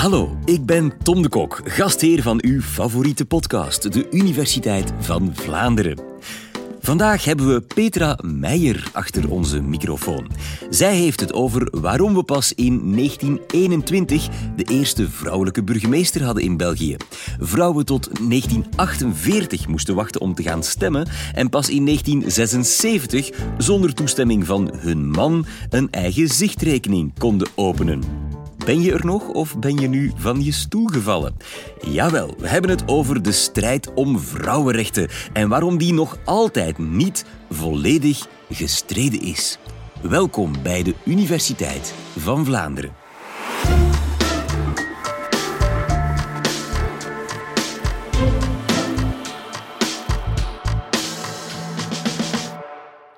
Hallo, ik ben Tom de Kok, gastheer van uw favoriete podcast, de Universiteit van Vlaanderen. Vandaag hebben we Petra Meijer achter onze microfoon. Zij heeft het over waarom we pas in 1921 de eerste vrouwelijke burgemeester hadden in België. Vrouwen tot 1948 moesten wachten om te gaan stemmen en pas in 1976 zonder toestemming van hun man een eigen zichtrekening konden openen. Ben je er nog of ben je nu van je stoel gevallen? Jawel, we hebben het over de strijd om vrouwenrechten en waarom die nog altijd niet volledig gestreden is. Welkom bij de Universiteit van Vlaanderen.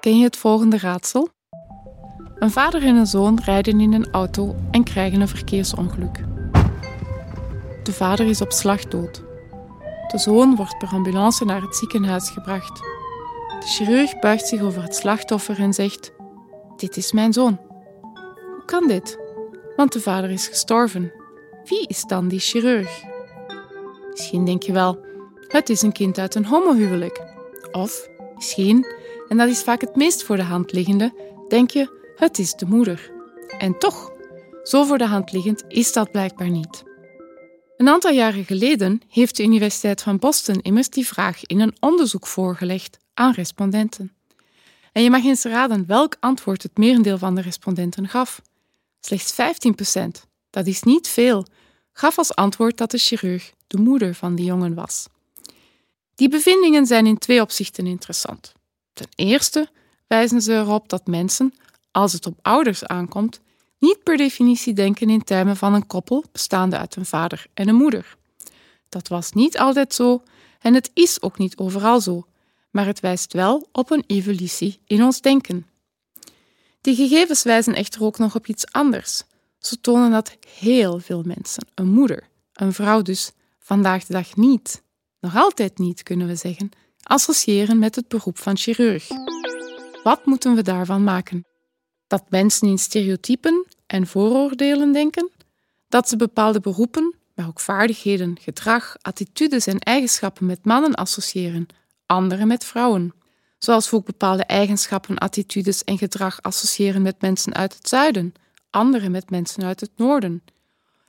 Ken je het volgende raadsel? Een vader en een zoon rijden in een auto en krijgen een verkeersongeluk. De vader is op slag dood. De zoon wordt per ambulance naar het ziekenhuis gebracht. De chirurg buigt zich over het slachtoffer en zegt: Dit is mijn zoon. Hoe kan dit? Want de vader is gestorven. Wie is dan die chirurg? Misschien denk je wel: Het is een kind uit een homohuwelijk. Of misschien, en dat is vaak het meest voor de hand liggende, denk je: het is de moeder. En toch, zo voor de hand liggend is dat blijkbaar niet. Een aantal jaren geleden heeft de Universiteit van Boston immers die vraag in een onderzoek voorgelegd aan respondenten. En je mag eens raden welk antwoord het merendeel van de respondenten gaf. Slechts 15% dat is niet veel, gaf als antwoord dat de chirurg de moeder van die jongen was. Die bevindingen zijn in twee opzichten interessant. Ten eerste wijzen ze erop dat mensen, als het op ouders aankomt, niet per definitie denken in termen van een koppel bestaande uit een vader en een moeder. Dat was niet altijd zo en het is ook niet overal zo, maar het wijst wel op een evolutie in ons denken. Die gegevens wijzen echter ook nog op iets anders. Ze tonen dat heel veel mensen een moeder, een vrouw dus, vandaag de dag niet, nog altijd niet kunnen we zeggen, associëren met het beroep van chirurg. Wat moeten we daarvan maken? Dat mensen in stereotypen en vooroordelen denken, dat ze bepaalde beroepen, maar ook vaardigheden, gedrag, attitudes en eigenschappen met mannen associëren, andere met vrouwen. Zoals we ook bepaalde eigenschappen, attitudes en gedrag associëren met mensen uit het zuiden, andere met mensen uit het noorden.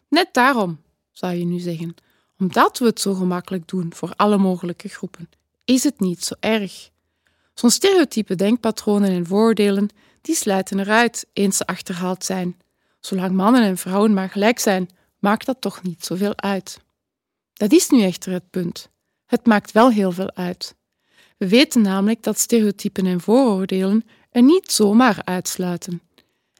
Net daarom, zou je nu zeggen, omdat we het zo gemakkelijk doen voor alle mogelijke groepen, is het niet zo erg. Zo'n stereotype denkpatronen en vooroordelen die sluiten eruit eens ze achterhaald zijn. Zolang mannen en vrouwen maar gelijk zijn, maakt dat toch niet zoveel uit. Dat is nu echter het punt. Het maakt wel heel veel uit. We weten namelijk dat stereotypen en vooroordelen er niet zomaar uitsluiten.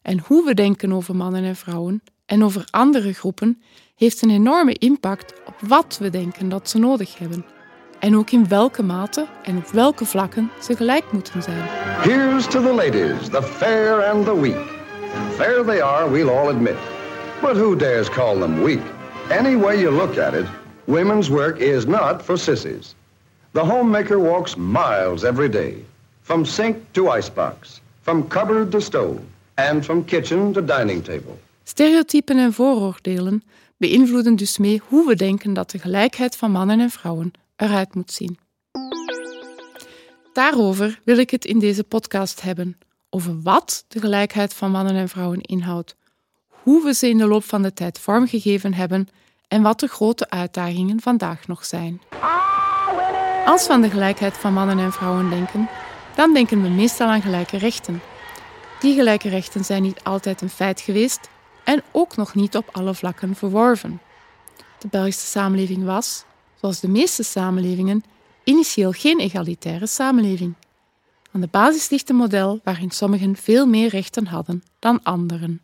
En hoe we denken over mannen en vrouwen en over andere groepen heeft een enorme impact op wat we denken dat ze nodig hebben en ook in welke mate en op welke vlakken ze gelijk moeten zijn. Here's to the ladies, the fair and the weak. Fair they are, we'll all admit. But who dares call them weak? Any way you look at it, women's work is not for sissies. The homemaker walks miles every day, from sink to icebox, from cupboard to stove, and from kitchen to dining table. Stereotypen en vooroordelen beïnvloeden dus mee hoe we denken dat de gelijkheid van mannen en vrouwen eruit moet zien. Daarover wil ik het in deze podcast hebben. Over wat de gelijkheid van mannen en vrouwen inhoudt, hoe we ze in de loop van de tijd vormgegeven hebben en wat de grote uitdagingen vandaag nog zijn. Als we aan de gelijkheid van mannen en vrouwen denken, dan denken we meestal aan gelijke rechten. Die gelijke rechten zijn niet altijd een feit geweest en ook nog niet op alle vlakken verworven. De Belgische samenleving was, zoals de meeste samenlevingen, initieel geen egalitaire samenleving. Aan de basis ligt een model waarin sommigen veel meer rechten hadden dan anderen.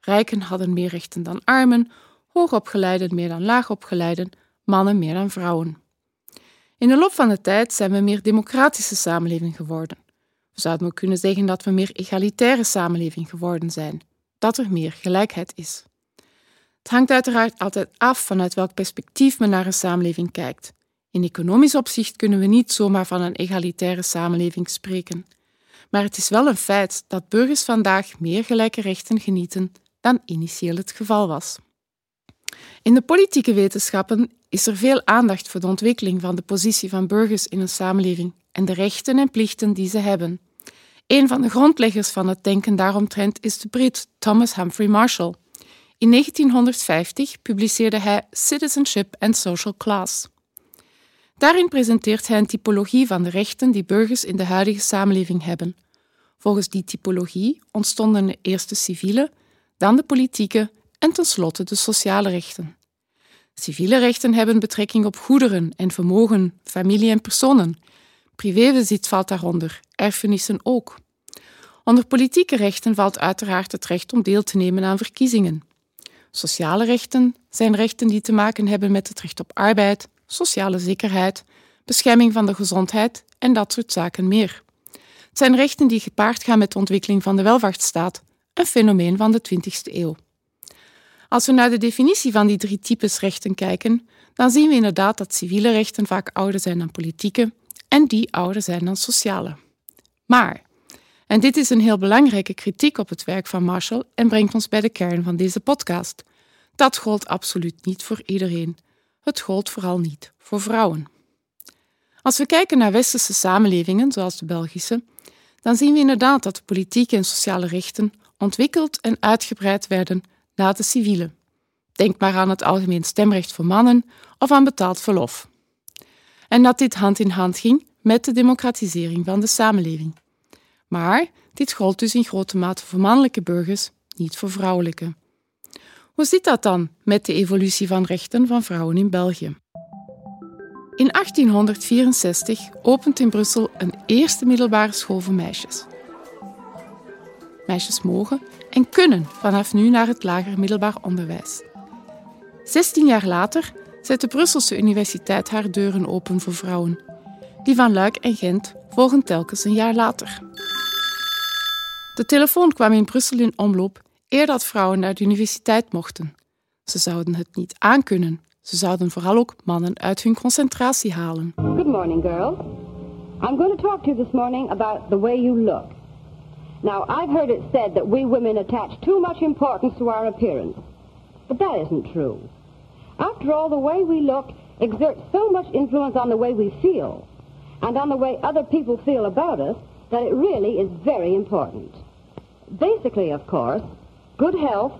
Rijken hadden meer rechten dan armen, hoogopgeleiden meer dan laagopgeleiden, mannen meer dan vrouwen. In de loop van de tijd zijn we meer democratische samenleving geworden. We zouden ook kunnen zeggen dat we meer egalitaire samenleving geworden zijn, dat er meer gelijkheid is. Het hangt uiteraard altijd af vanuit welk perspectief men naar een samenleving kijkt. In economisch opzicht kunnen we niet zomaar van een egalitaire samenleving spreken. Maar het is wel een feit dat burgers vandaag meer gelijke rechten genieten dan initieel het geval was. In de politieke wetenschappen is er veel aandacht voor de ontwikkeling van de positie van burgers in een samenleving en de rechten en plichten die ze hebben. Een van de grondleggers van het denken daaromtrent is de Brit Thomas Humphrey Marshall. In 1950 publiceerde hij Citizenship and Social Class. Daarin presenteert hij een typologie van de rechten die burgers in de huidige samenleving hebben. Volgens die typologie ontstonden de civiele, dan de politieke en tenslotte de sociale rechten. Civiele rechten hebben betrekking op goederen en vermogen, familie en personen. Privébezit valt daaronder, erfenissen ook. Onder politieke rechten valt uiteraard het recht om deel te nemen aan verkiezingen. Sociale rechten zijn rechten die te maken hebben met het recht op arbeid, sociale zekerheid, bescherming van de gezondheid en dat soort zaken meer. Het zijn rechten die gepaard gaan met de ontwikkeling van de welvaartsstaat, een fenomeen van de 20e eeuw. Als we naar de definitie van die drie types rechten kijken, dan zien we inderdaad dat civiele rechten vaak ouder zijn dan politieke en die ouder zijn dan sociale. Maar, en dit is een heel belangrijke kritiek op het werk van Marshall en brengt ons bij de kern van deze podcast, dat gold absoluut niet voor iedereen. Het gold vooral niet voor vrouwen. Als we kijken naar westerse samenlevingen, zoals de Belgische, dan zien we inderdaad dat de politieke en sociale rechten ontwikkeld en uitgebreid werden na de civiele. Denk maar aan het algemeen stemrecht voor mannen of aan betaald verlof. En dat dit hand in hand ging met de democratisering van de samenleving. Maar dit gold dus in grote mate voor mannelijke burgers, niet voor vrouwelijke. Hoe zit dat dan met de evolutie van rechten van vrouwen in België? In 1864 opent in Brussel een eerste middelbare school voor meisjes. Meisjes mogen en kunnen vanaf nu naar het lager middelbaar onderwijs. 16 jaar later zet de Brusselse Universiteit haar deuren open voor vrouwen. Die van Luik en Gent volgen telkens een jaar later. De telefoon kwam in Brussel in omloop eer dat vrouwen naar de universiteit mochten. Ze zouden het niet aankunnen. Ze zouden vooral ook mannen uit hun concentratie halen. Good morning, girls. I'm going to talk to you this morning about the way you look. Now, I've heard it said that we women attach too much importance to our appearance. But that isn't true. After all, the way we look exerts so much influence on the way we feel and on the way other people feel about us that it really is very important. Basically, of course, good health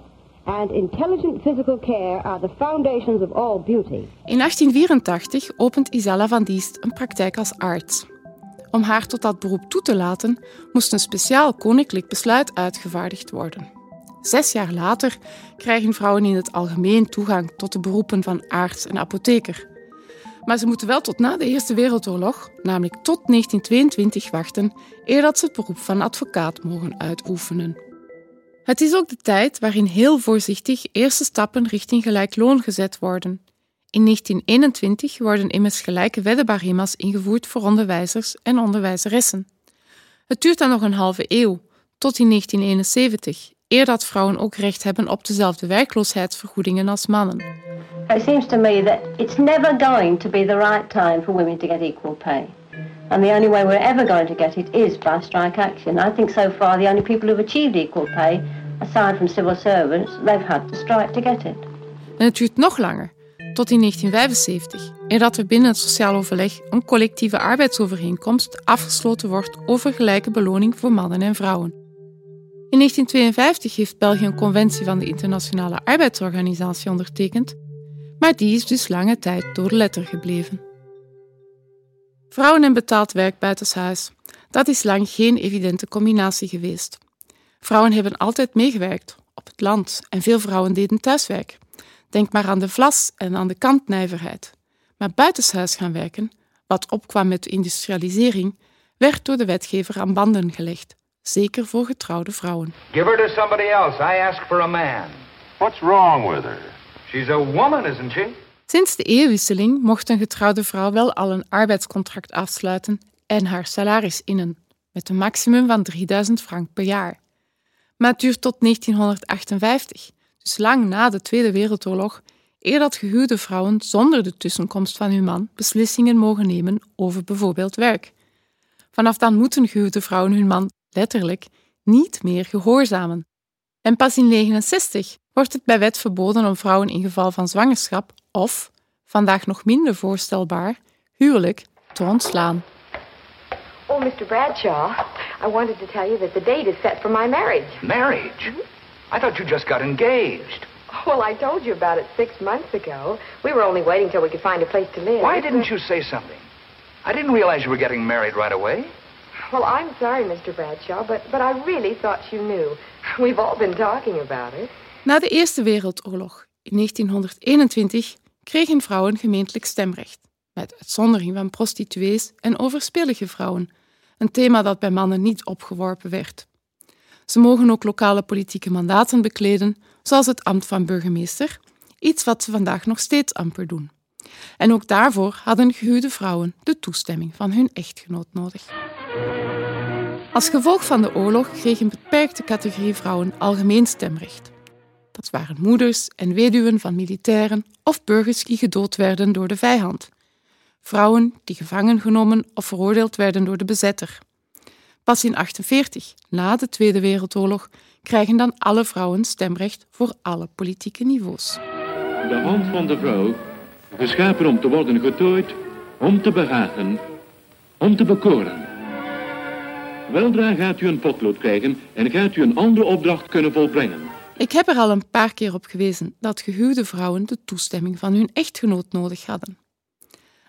and intelligent physical care are the foundations of all beauty. In 1884 opent Isella van Diest een praktijk als arts. Om haar tot dat beroep toe te laten, moest een speciaal koninklijk besluit uitgevaardigd worden. Zes jaar later krijgen vrouwen in het algemeen toegang tot de beroepen van arts en apotheker. Maar ze moeten wel tot na de Eerste Wereldoorlog, namelijk tot 1922, wachten eer dat ze het beroep van advocaat mogen uitoefenen. Het is ook de tijd waarin heel voorzichtig eerste stappen richting gelijk loon gezet worden. In 1921 worden immers gelijke weddenbarima's ingevoerd voor onderwijzers en onderwijzeressen. Het duurt dan nog een halve eeuw, tot in 1971, eer dat vrouwen ook recht hebben op dezelfde werkloosheidsvergoedingen als mannen. It seems to me that it's never going to be the right time for women to get equal pay. And the only way we're ever going to get it is by strike action. I think so far the only people who've achieved equal pay, aside from civil servants, they've had to strike to get it. En het duurt nog langer, tot in 1975, eer dat er binnen het sociaal overleg een collectieve arbeidsovereenkomst afgesloten wordt over gelijke beloning voor mannen en vrouwen. In 1952 heeft België een conventie van de Internationale Arbeidsorganisatie ondertekend, maar die is dus lange tijd door de letter gebleven. Vrouwen en betaald werk buitenshuis, dat is lang geen evidente combinatie geweest. Vrouwen hebben altijd meegewerkt, op het land, en veel vrouwen deden thuiswerk. Denk maar aan de vlas en aan de kantnijverheid. Maar buitenshuis gaan werken, wat opkwam met de industrialisering, werd door de wetgever aan banden gelegd, zeker voor getrouwde vrouwen. Give her to somebody else. I ask for a man. What's wrong with her? She's a woman, isn't she? Sinds de eeuwwisseling mocht een getrouwde vrouw wel al een arbeidscontract afsluiten en haar salaris innen, met een maximum van 3000 frank per jaar. Maar het duurt tot 1958, dus lang na de Tweede Wereldoorlog, eer dat gehuwde vrouwen zonder de tussenkomst van hun man beslissingen mogen nemen over bijvoorbeeld werk. Vanaf dan moeten gehuwde vrouwen hun man letterlijk niet meer gehoorzamen. En pas in 1969 wordt het bij wet verboden om vrouwen in geval van zwangerschap of, vandaag nog minder voorstelbaar, huwelijk te ontslaan. Oh, Mr. Bradshaw, I wanted to tell you that the date is set for my marriage. Marriage? I thought you just got engaged. Well, I told you about it six months ago. We were only waiting till we could find a place to live. Why didn't you say something? I didn't realize you were getting married right away. Well, I'm sorry, Mr. Bradshaw, but, but I really thought you knew. We've all been talking about it. Na de Eerste Wereldoorlog in 1921 kregen vrouwen gemeentelijk stemrecht, met uitzondering van prostituees en overspelige vrouwen, een thema dat bij mannen niet opgeworpen werd. Ze mogen ook lokale politieke mandaten bekleden, zoals het ambt van burgemeester, iets wat ze vandaag nog steeds amper doen. En ook daarvoor hadden gehuwde vrouwen de toestemming van hun echtgenoot nodig. Als gevolg van de oorlog kreeg een beperkte categorie vrouwen algemeen stemrecht. Dat waren moeders en weduwen van militairen of burgers die gedood werden door de vijand. Vrouwen die gevangen genomen of veroordeeld werden door de bezetter. Pas in 1948, na de Tweede Wereldoorlog, krijgen dan alle vrouwen stemrecht voor alle politieke niveaus. De hand van de vrouw, geschapen om te worden getooid, om te behagen, om te bekoren. Weldra gaat u een potlood krijgen en gaat u een andere opdracht kunnen volbrengen. Ik heb er al een paar keer op gewezen dat gehuwde vrouwen de toestemming van hun echtgenoot nodig hadden.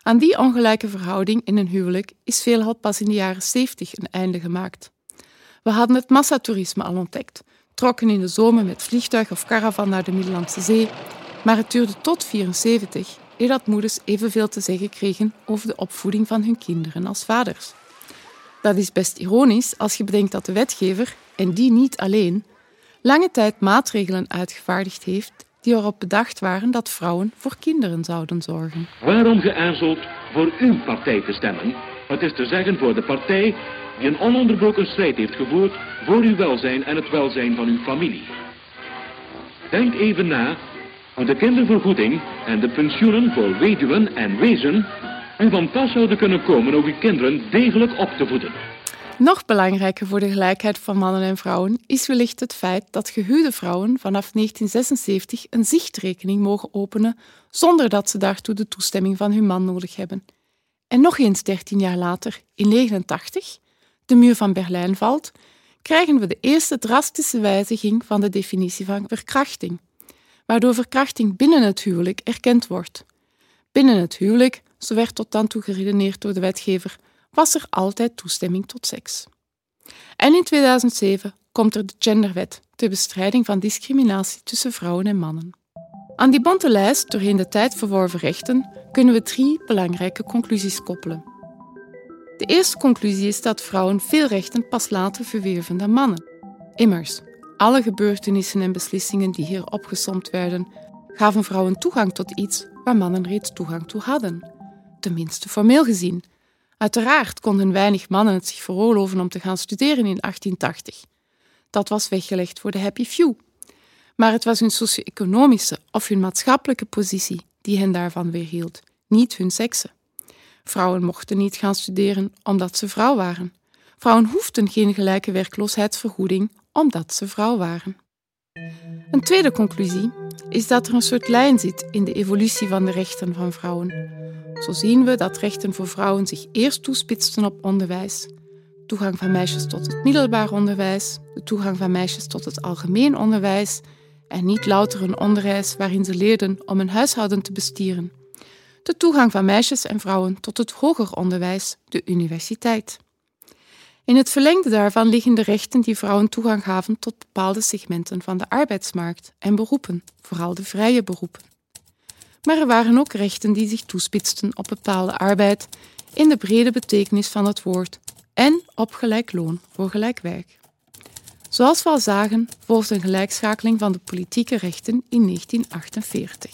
Aan die ongelijke verhouding in een huwelijk is veelal pas in de jaren 70 een einde gemaakt. We hadden het massatoerisme al ontdekt, trokken in de zomer met vliegtuig of caravan naar de Middellandse Zee, maar het duurde tot 74 eer dat moeders evenveel te zeggen kregen over de opvoeding van hun kinderen als vaders. Dat is best ironisch als je bedenkt dat de wetgever, en die niet alleen, lange tijd maatregelen uitgevaardigd heeft die erop bedacht waren dat vrouwen voor kinderen zouden zorgen. Waarom geaarzeld voor uw partij te stemmen? Het is te zeggen voor de partij die een ononderbroken strijd heeft gevoerd voor uw welzijn en het welzijn van uw familie. Denk even na hoe de kindervergoeding en de pensioenen voor weduwen en wezen u van pas zouden kunnen komen om uw kinderen degelijk op te voeden. Nog belangrijker voor de gelijkheid van mannen en vrouwen is wellicht het feit dat gehuwde vrouwen vanaf 1976 een zichtrekening mogen openen zonder dat ze daartoe de toestemming van hun man nodig hebben. En nog eens 13 jaar later, in 1989, de muur van Berlijn valt, krijgen we de eerste drastische wijziging van de definitie van verkrachting, waardoor verkrachting binnen het huwelijk erkend wordt. Binnen het huwelijk, zo werd tot dan toe geredeneerd door de wetgever, was er altijd toestemming tot seks. En in 2007 komt er de Genderwet ter bestrijding van discriminatie tussen vrouwen en mannen. Aan die bonte lijst doorheen de tijd verworven rechten kunnen we drie belangrijke conclusies koppelen. De eerste conclusie is dat vrouwen veel rechten pas later verwerven dan mannen. Immers, alle gebeurtenissen en beslissingen die hier opgesomd werden, gaven vrouwen toegang tot iets waar mannen reeds toegang toe hadden. Tenminste formeel gezien, Uiteraard konden weinig mannen het zich veroorloven om te gaan studeren in 1880. Dat was weggelegd voor de happy few. Maar het was hun socio-economische of hun maatschappelijke positie die hen daarvan weerhield, niet hun sekse. Vrouwen mochten niet gaan studeren omdat ze vrouw waren. Vrouwen hoefden geen gelijke werkloosheidsvergoeding omdat ze vrouw waren. Een tweede conclusie is dat er een soort lijn zit in de evolutie van de rechten van vrouwen. Zo zien we dat rechten voor vrouwen zich eerst toespitsten op onderwijs. Toegang van meisjes tot het middelbaar onderwijs, de toegang van meisjes tot het algemeen onderwijs en niet louter een onderwijs waarin ze leerden om een huishouden te bestieren. De toegang van meisjes en vrouwen tot het hoger onderwijs, de universiteit. In het verlengde daarvan liggen de rechten die vrouwen toegang gaven tot bepaalde segmenten van de arbeidsmarkt en beroepen, vooral de vrije beroepen. Maar er waren ook rechten die zich toespitsten op bepaalde arbeid in de brede betekenis van het woord en op gelijk loon voor gelijk werk. Zoals we al zagen, volgde een gelijkschakeling van de politieke rechten in 1948.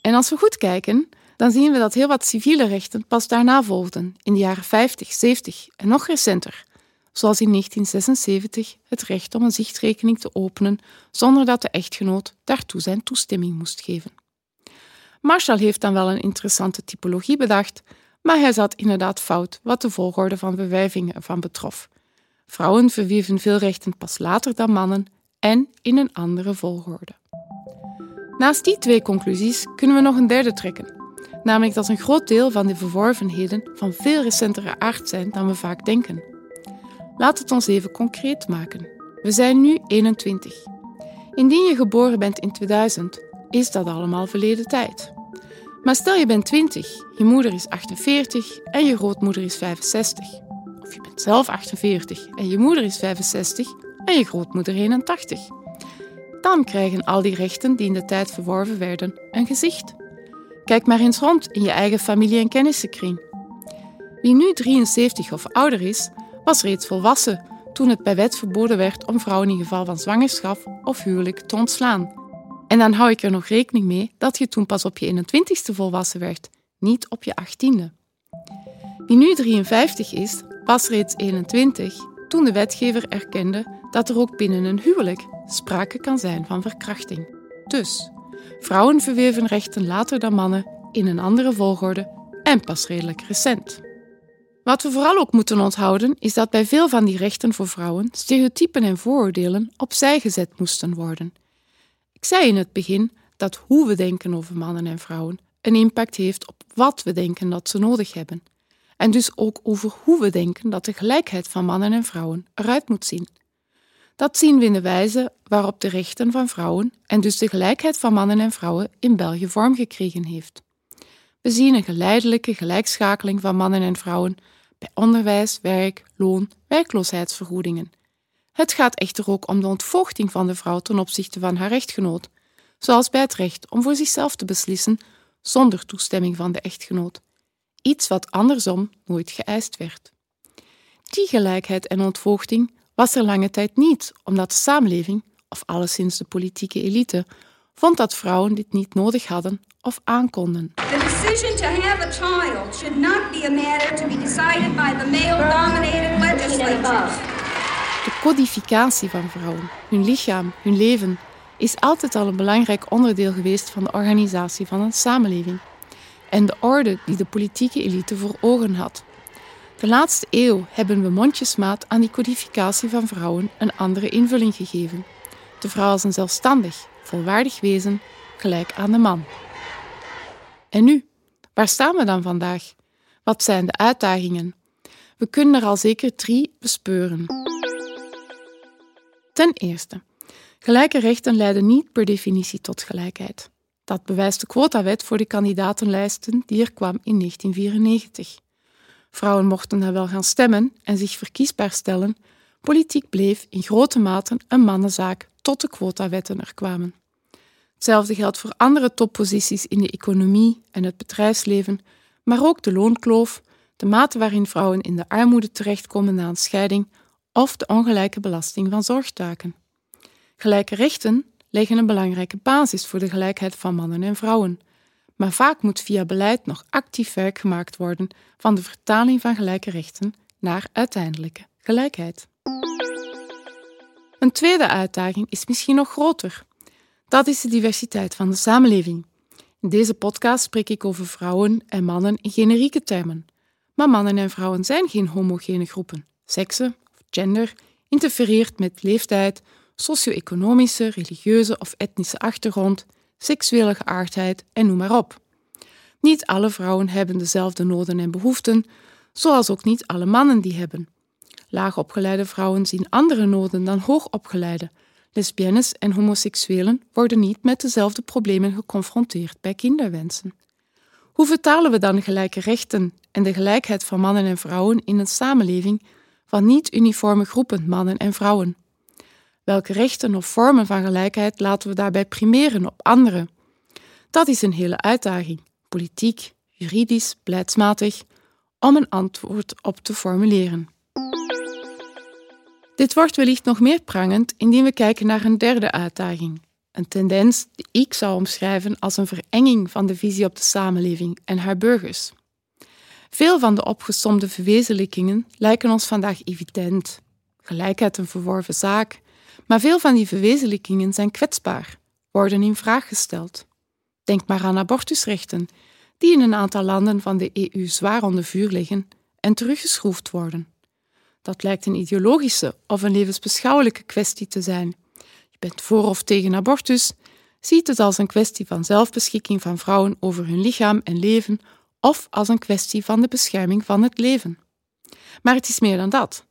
En als we goed kijken, dan zien we dat heel wat civiele rechten pas daarna volgden, in de jaren 50, 70 en nog recenter, zoals in 1976 het recht om een zichtrekening te openen zonder dat de echtgenoot daartoe zijn toestemming moest geven. Marshall heeft dan wel een interessante typologie bedacht, maar hij zat inderdaad fout wat de volgorde van verwijvingen ervan betrof. Vrouwen verwierven veel rechten pas later dan mannen en in een andere volgorde. Naast die twee conclusies kunnen we nog een derde trekken, namelijk dat een groot deel van de verworvenheden van veel recentere aard zijn dan we vaak denken. Laat het ons even concreet maken. We zijn nu 21. Indien je geboren bent in 2000, is dat allemaal verleden tijd. Maar stel je bent 20, je moeder is 48 en je grootmoeder is 65. Of je bent zelf 48 en je moeder is 65 en je grootmoeder 81. Dan krijgen al die rechten die in de tijd verworven werden een gezicht. Kijk maar eens rond in je eigen familie- en kennissenkring. Wie nu 73 of ouder is, was reeds volwassen toen het bij wet verboden werd om vrouwen in geval van zwangerschap of huwelijk te ontslaan. En dan hou ik er nog rekening mee dat je toen pas op je 21ste volwassen werd, niet op je 18e. Wie nu 53 is, was reeds 21 toen de wetgever erkende dat er ook binnen een huwelijk sprake kan zijn van verkrachting. Dus, vrouwen verweven rechten later dan mannen in een andere volgorde en pas redelijk recent. Wat we vooral ook moeten onthouden is dat bij veel van die rechten voor vrouwen stereotypen en vooroordelen opzij gezet moesten worden. Ik zei in het begin dat hoe we denken over mannen en vrouwen een impact heeft op wat we denken dat ze nodig hebben. En dus ook over hoe we denken dat de gelijkheid van mannen en vrouwen eruit moet zien. Dat zien we in de wijze waarop de rechten van vrouwen en dus de gelijkheid van mannen en vrouwen in België vorm gekregen heeft. We zien een geleidelijke gelijkschakeling van mannen en vrouwen bij onderwijs, werk, loon, werkloosheidsvergoedingen. Het gaat echter ook om de ontvoogding van de vrouw ten opzichte van haar echtgenoot, zoals bij het recht om voor zichzelf te beslissen zonder toestemming van de echtgenoot, iets wat andersom nooit geëist werd. Die gelijkheid en ontvoogding was er lange tijd niet, omdat de samenleving, of alleszins de politieke elite, vond dat vrouwen dit niet nodig hadden of aankonden. The decision to have a child should not be a matter to be decided by the male-dominated legislatures. Codificatie van vrouwen, hun lichaam, hun leven, is altijd al een belangrijk onderdeel geweest van de organisatie van een samenleving en de orde die de politieke elite voor ogen had. De laatste eeuw hebben we mondjesmaat aan die codificatie van vrouwen een andere invulling gegeven. De vrouw als een zelfstandig, volwaardig wezen, gelijk aan de man. En nu, waar staan we dan vandaag? Wat zijn de uitdagingen? We kunnen er al zeker drie bespeuren. Ten eerste, gelijke rechten leiden niet per definitie tot gelijkheid. Dat bewijst de quotawet voor de kandidatenlijsten die er kwam in 1994. Vrouwen mochten dan wel gaan stemmen en zich verkiesbaar stellen. Politiek bleef in grote mate een mannenzaak tot de quotawetten er kwamen. Hetzelfde geldt voor andere topposities in de economie en het bedrijfsleven, maar ook de loonkloof, de mate waarin vrouwen in de armoede terechtkomen na een scheiding of de ongelijke belasting van zorgtaken. Gelijke rechten leggen een belangrijke basis voor de gelijkheid van mannen en vrouwen, maar vaak moet via beleid nog actief werk gemaakt worden van de vertaling van gelijke rechten naar uiteindelijke gelijkheid. Een tweede uitdaging is misschien nog groter. Dat is de diversiteit van de samenleving. In deze podcast spreek ik over vrouwen en mannen in generieke termen. Maar mannen en vrouwen zijn geen homogene groepen. Seksen gender interfereert met leeftijd, socio-economische, religieuze of etnische achtergrond, seksuele geaardheid en noem maar op. Niet alle vrouwen hebben dezelfde noden en behoeften, zoals ook niet alle mannen die hebben. Laagopgeleide vrouwen zien andere noden dan hoogopgeleide. Lesbiennes en homoseksuelen worden niet met dezelfde problemen geconfronteerd bij kinderwensen. Hoe vertalen we dan gelijke rechten en de gelijkheid van mannen en vrouwen in een samenleving van niet-uniforme groepen mannen en vrouwen? Welke rechten of vormen van gelijkheid laten we daarbij primeren op anderen? Dat is een hele uitdaging, politiek, juridisch, beleidsmatig, om een antwoord op te formuleren. Dit wordt wellicht nog meer prangend indien we kijken naar een derde uitdaging. Een tendens die ik zou omschrijven als een verenging van de visie op de samenleving en haar burgers. Veel van de opgesomde verwezenlijkingen lijken ons vandaag evident. Gelijkheid een verworven zaak, maar veel van die verwezenlijkingen zijn kwetsbaar, worden in vraag gesteld. Denk maar aan abortusrechten, die in een aantal landen van de EU zwaar onder vuur liggen en teruggeschroefd worden. Dat lijkt een ideologische of een levensbeschouwelijke kwestie te zijn. Je bent voor of tegen abortus, ziet het als een kwestie van zelfbeschikking van vrouwen over hun lichaam en leven of als een kwestie van de bescherming van het leven. Maar het is meer dan dat.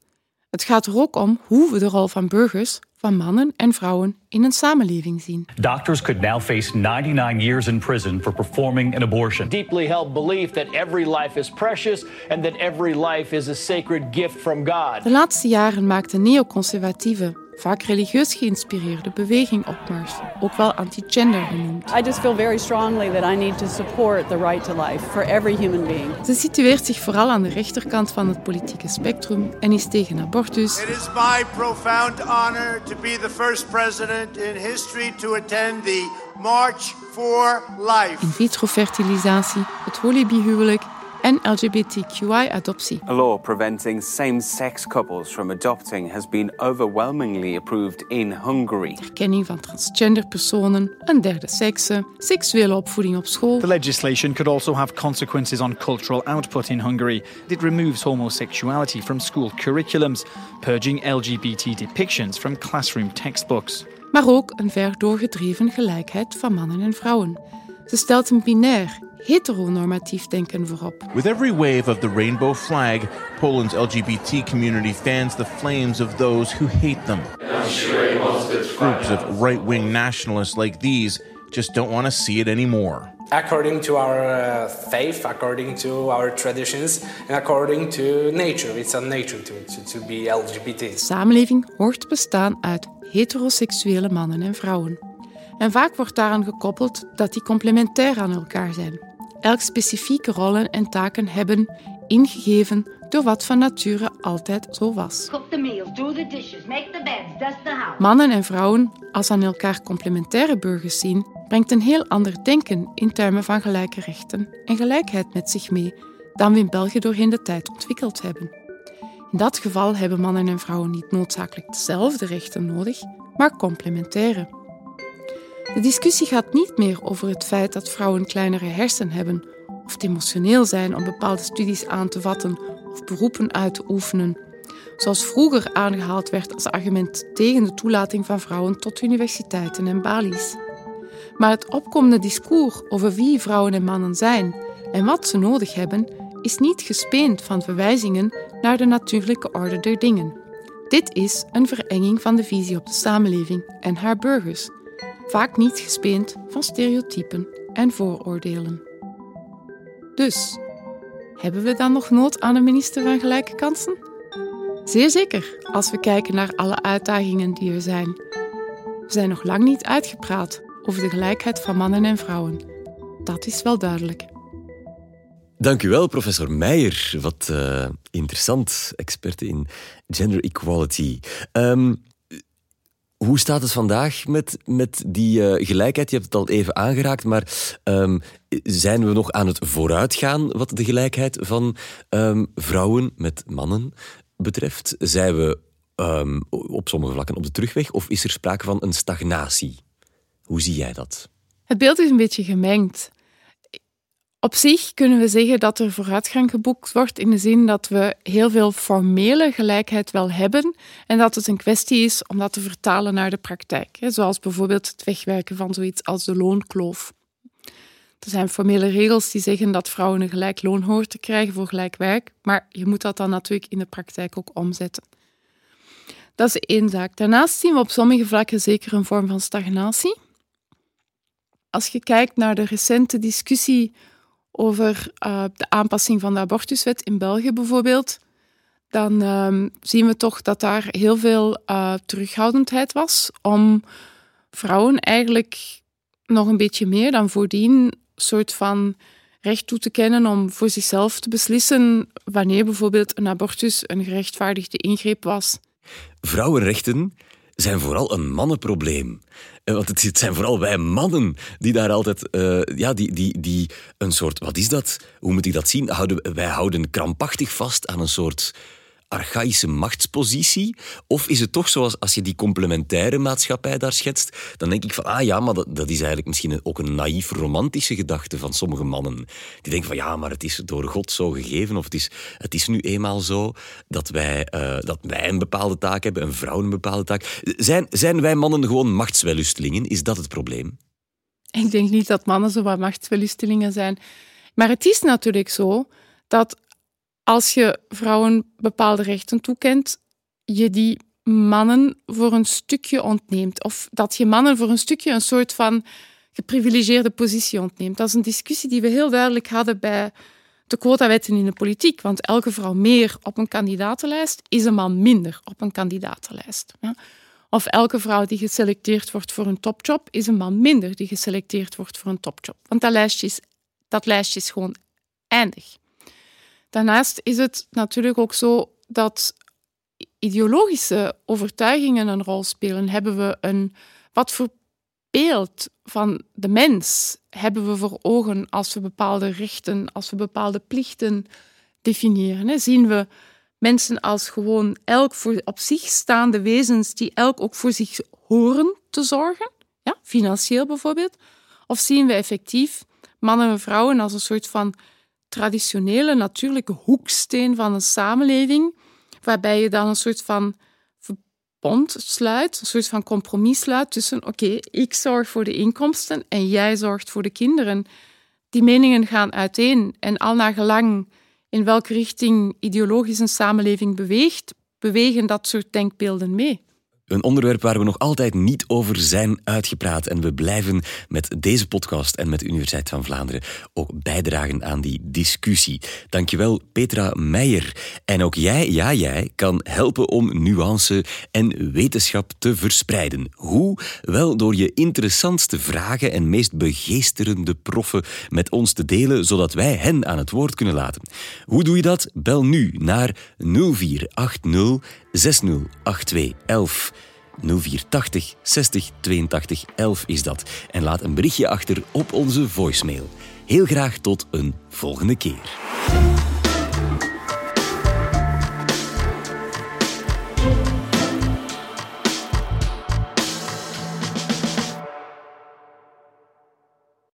Het gaat er ook om hoe we de rol van burgers, van mannen en vrouwen in een samenleving zien. Doctors could now face 99 years in prison for performing an abortion. Deeply held belief that every life is precious and that every life is a sacred gift from God. De laatste jaren maakten neoconservatieve vaak religieus geïnspireerde beweging opmars, ook wel anti-gender genoemd. I just feel very strongly that I need to support the right to life for every human being. Ze situeert zich vooral aan de rechterkant van het politieke spectrum en is tegen abortus. It is my profound honor to be the first president in history to attend the March for Life. In vitro fertilisatie, het holybihuwelijk en LGBTQI-adoptie. A law preventing same-sex couples from adopting has been overwhelmingly approved in Hungary. Erkenning van transgender personen, een derde sekse, seksuele opvoeding op school. The legislation could also have consequences on cultural output in Hungary. It removes homosexuality from school curriculums, purging LGBT depictions from classroom textbooks. Maar ook een ver doorgedreven gelijkheid van mannen en vrouwen. Ze stelt een binair, heteronormatief denken voorop. With every wave of the rainbow flag, Poland's LGBT community fans the flames of those who hate them. Groups of right-wing nationalists like these just don't want to see it anymore. According to our uh, faith, according to our traditions, and according to nature. It's a nature to, to, to be LGBT. De samenleving hoort bestaan uit heteroseksuele mannen en vrouwen. En vaak wordt daaraan gekoppeld dat die complementair aan elkaar zijn. Elk specifieke rollen en taken hebben, ingegeven door wat van nature altijd zo was. Mannen en vrouwen als aan elkaar complementaire burgers zien, brengt een heel ander denken in termen van gelijke rechten en gelijkheid met zich mee dan we in België doorheen de tijd ontwikkeld hebben. In dat geval hebben mannen en vrouwen niet noodzakelijk dezelfde rechten nodig, maar complementaire. De discussie gaat niet meer over het feit dat vrouwen kleinere hersenen hebben of te emotioneel zijn om bepaalde studies aan te vatten of beroepen uit te oefenen, zoals vroeger aangehaald werd als argument tegen de toelating van vrouwen tot universiteiten en balies. Maar het opkomende discours over wie vrouwen en mannen zijn en wat ze nodig hebben, is niet gespeend van verwijzingen naar de natuurlijke orde der dingen. Dit is een verenging van de visie op de samenleving en haar burgers, vaak niet gespeend van stereotypen en vooroordelen. Dus, hebben we dan nog nood aan een minister van gelijke kansen? Zeer zeker, als we kijken naar alle uitdagingen die er zijn. We zijn nog lang niet uitgepraat over de gelijkheid van mannen en vrouwen. Dat is wel duidelijk. Dank u wel, professor Meijer. Wat uh, interessant, experte in gender equality. Um, hoe staat het vandaag met, met die uh, gelijkheid? Je hebt het al even aangeraakt, maar um, zijn we nog aan het vooruitgaan wat de gelijkheid van um, vrouwen met mannen betreft? Zijn we um, op sommige vlakken op de terugweg of is er sprake van een stagnatie? Hoe zie jij dat? Het beeld is een beetje gemengd. Op zich kunnen we zeggen dat er vooruitgang geboekt wordt in de zin dat we heel veel formele gelijkheid wel hebben en dat het een kwestie is om dat te vertalen naar de praktijk. Zoals bijvoorbeeld het wegwerken van zoiets als de loonkloof. Er zijn formele regels die zeggen dat vrouwen een gelijk loon horen te krijgen voor gelijk werk, maar je moet dat dan natuurlijk in de praktijk ook omzetten. Dat is één zaak. Daarnaast zien we op sommige vlakken zeker een vorm van stagnatie. Als je kijkt naar de recente discussie over uh, de aanpassing van de abortuswet in België bijvoorbeeld, dan uh, zien we toch dat daar heel veel uh, terughoudendheid was om vrouwen eigenlijk nog een beetje meer dan voordien soort van recht toe te kennen om voor zichzelf te beslissen wanneer bijvoorbeeld een abortus een gerechtvaardigde ingreep was. Vrouwenrechten zijn vooral een mannenprobleem. Eh, want het zijn vooral wij mannen die daar altijd, uh, ja, die, die, die een soort, wat is dat? Hoe moet ik dat zien? Houden, wij houden krampachtig vast aan een soort archaïsche machtspositie? Of is het toch zoals als je die complementaire maatschappij daar schetst, dan denk ik van, ah ja, maar dat, dat is eigenlijk misschien ook een naïef romantische gedachte van sommige mannen. Die denken van, ja, maar het is door God zo gegeven, of het is, het is nu eenmaal zo dat wij, uh, dat wij een bepaalde taak hebben en vrouwen een bepaalde taak. Zijn, zijn wij mannen gewoon machtswellustelingen? Is dat het probleem? Ik denk niet dat mannen zo wat machtswellustelingen zijn. Maar het is natuurlijk zo dat als je vrouwen bepaalde rechten toekent, je die mannen voor een stukje ontneemt. Of dat je mannen voor een stukje een soort van geprivilegeerde positie ontneemt. Dat is een discussie die we heel duidelijk hadden bij de quotawetten in de politiek. Want elke vrouw meer op een kandidatenlijst is een man minder op een kandidatenlijst. Of elke vrouw die geselecteerd wordt voor een topjob is een man minder die geselecteerd wordt voor een topjob. Want dat lijstje is, dat lijstje is gewoon eindig. Daarnaast is het natuurlijk ook zo dat ideologische overtuigingen een rol spelen. Hebben we een, wat voor beeld van de mens hebben we voor ogen als we bepaalde rechten, als we bepaalde plichten definiëren? Zien we mensen als gewoon elk voor op zich staande wezens die elk ook voor zich horen te zorgen? Ja, financieel bijvoorbeeld. Of zien we effectief mannen en vrouwen als een soort van traditionele, natuurlijke hoeksteen van een samenleving, waarbij je dan een soort van verbond sluit, een soort van compromis sluit tussen oké, ik zorg voor de inkomsten en jij zorgt voor de kinderen. Die meningen gaan uiteen en al naar gelang in welke richting ideologisch een samenleving beweegt, bewegen dat soort denkbeelden mee. Een onderwerp waar we nog altijd niet over zijn uitgepraat. En we blijven met deze podcast en met de Universiteit van Vlaanderen ook bijdragen aan die discussie. Dankjewel, Petra Meijer. En ook jij, ja jij, kan helpen om nuance en wetenschap te verspreiden. Hoe? Wel door je interessantste vragen en meest begeesterende proffen met ons te delen, zodat wij hen aan het woord kunnen laten. Hoe doe je dat? Bel nu naar 0480 608211. 0480 60 82 11 is dat. En laat een berichtje achter op onze voicemail. Heel graag tot een volgende keer.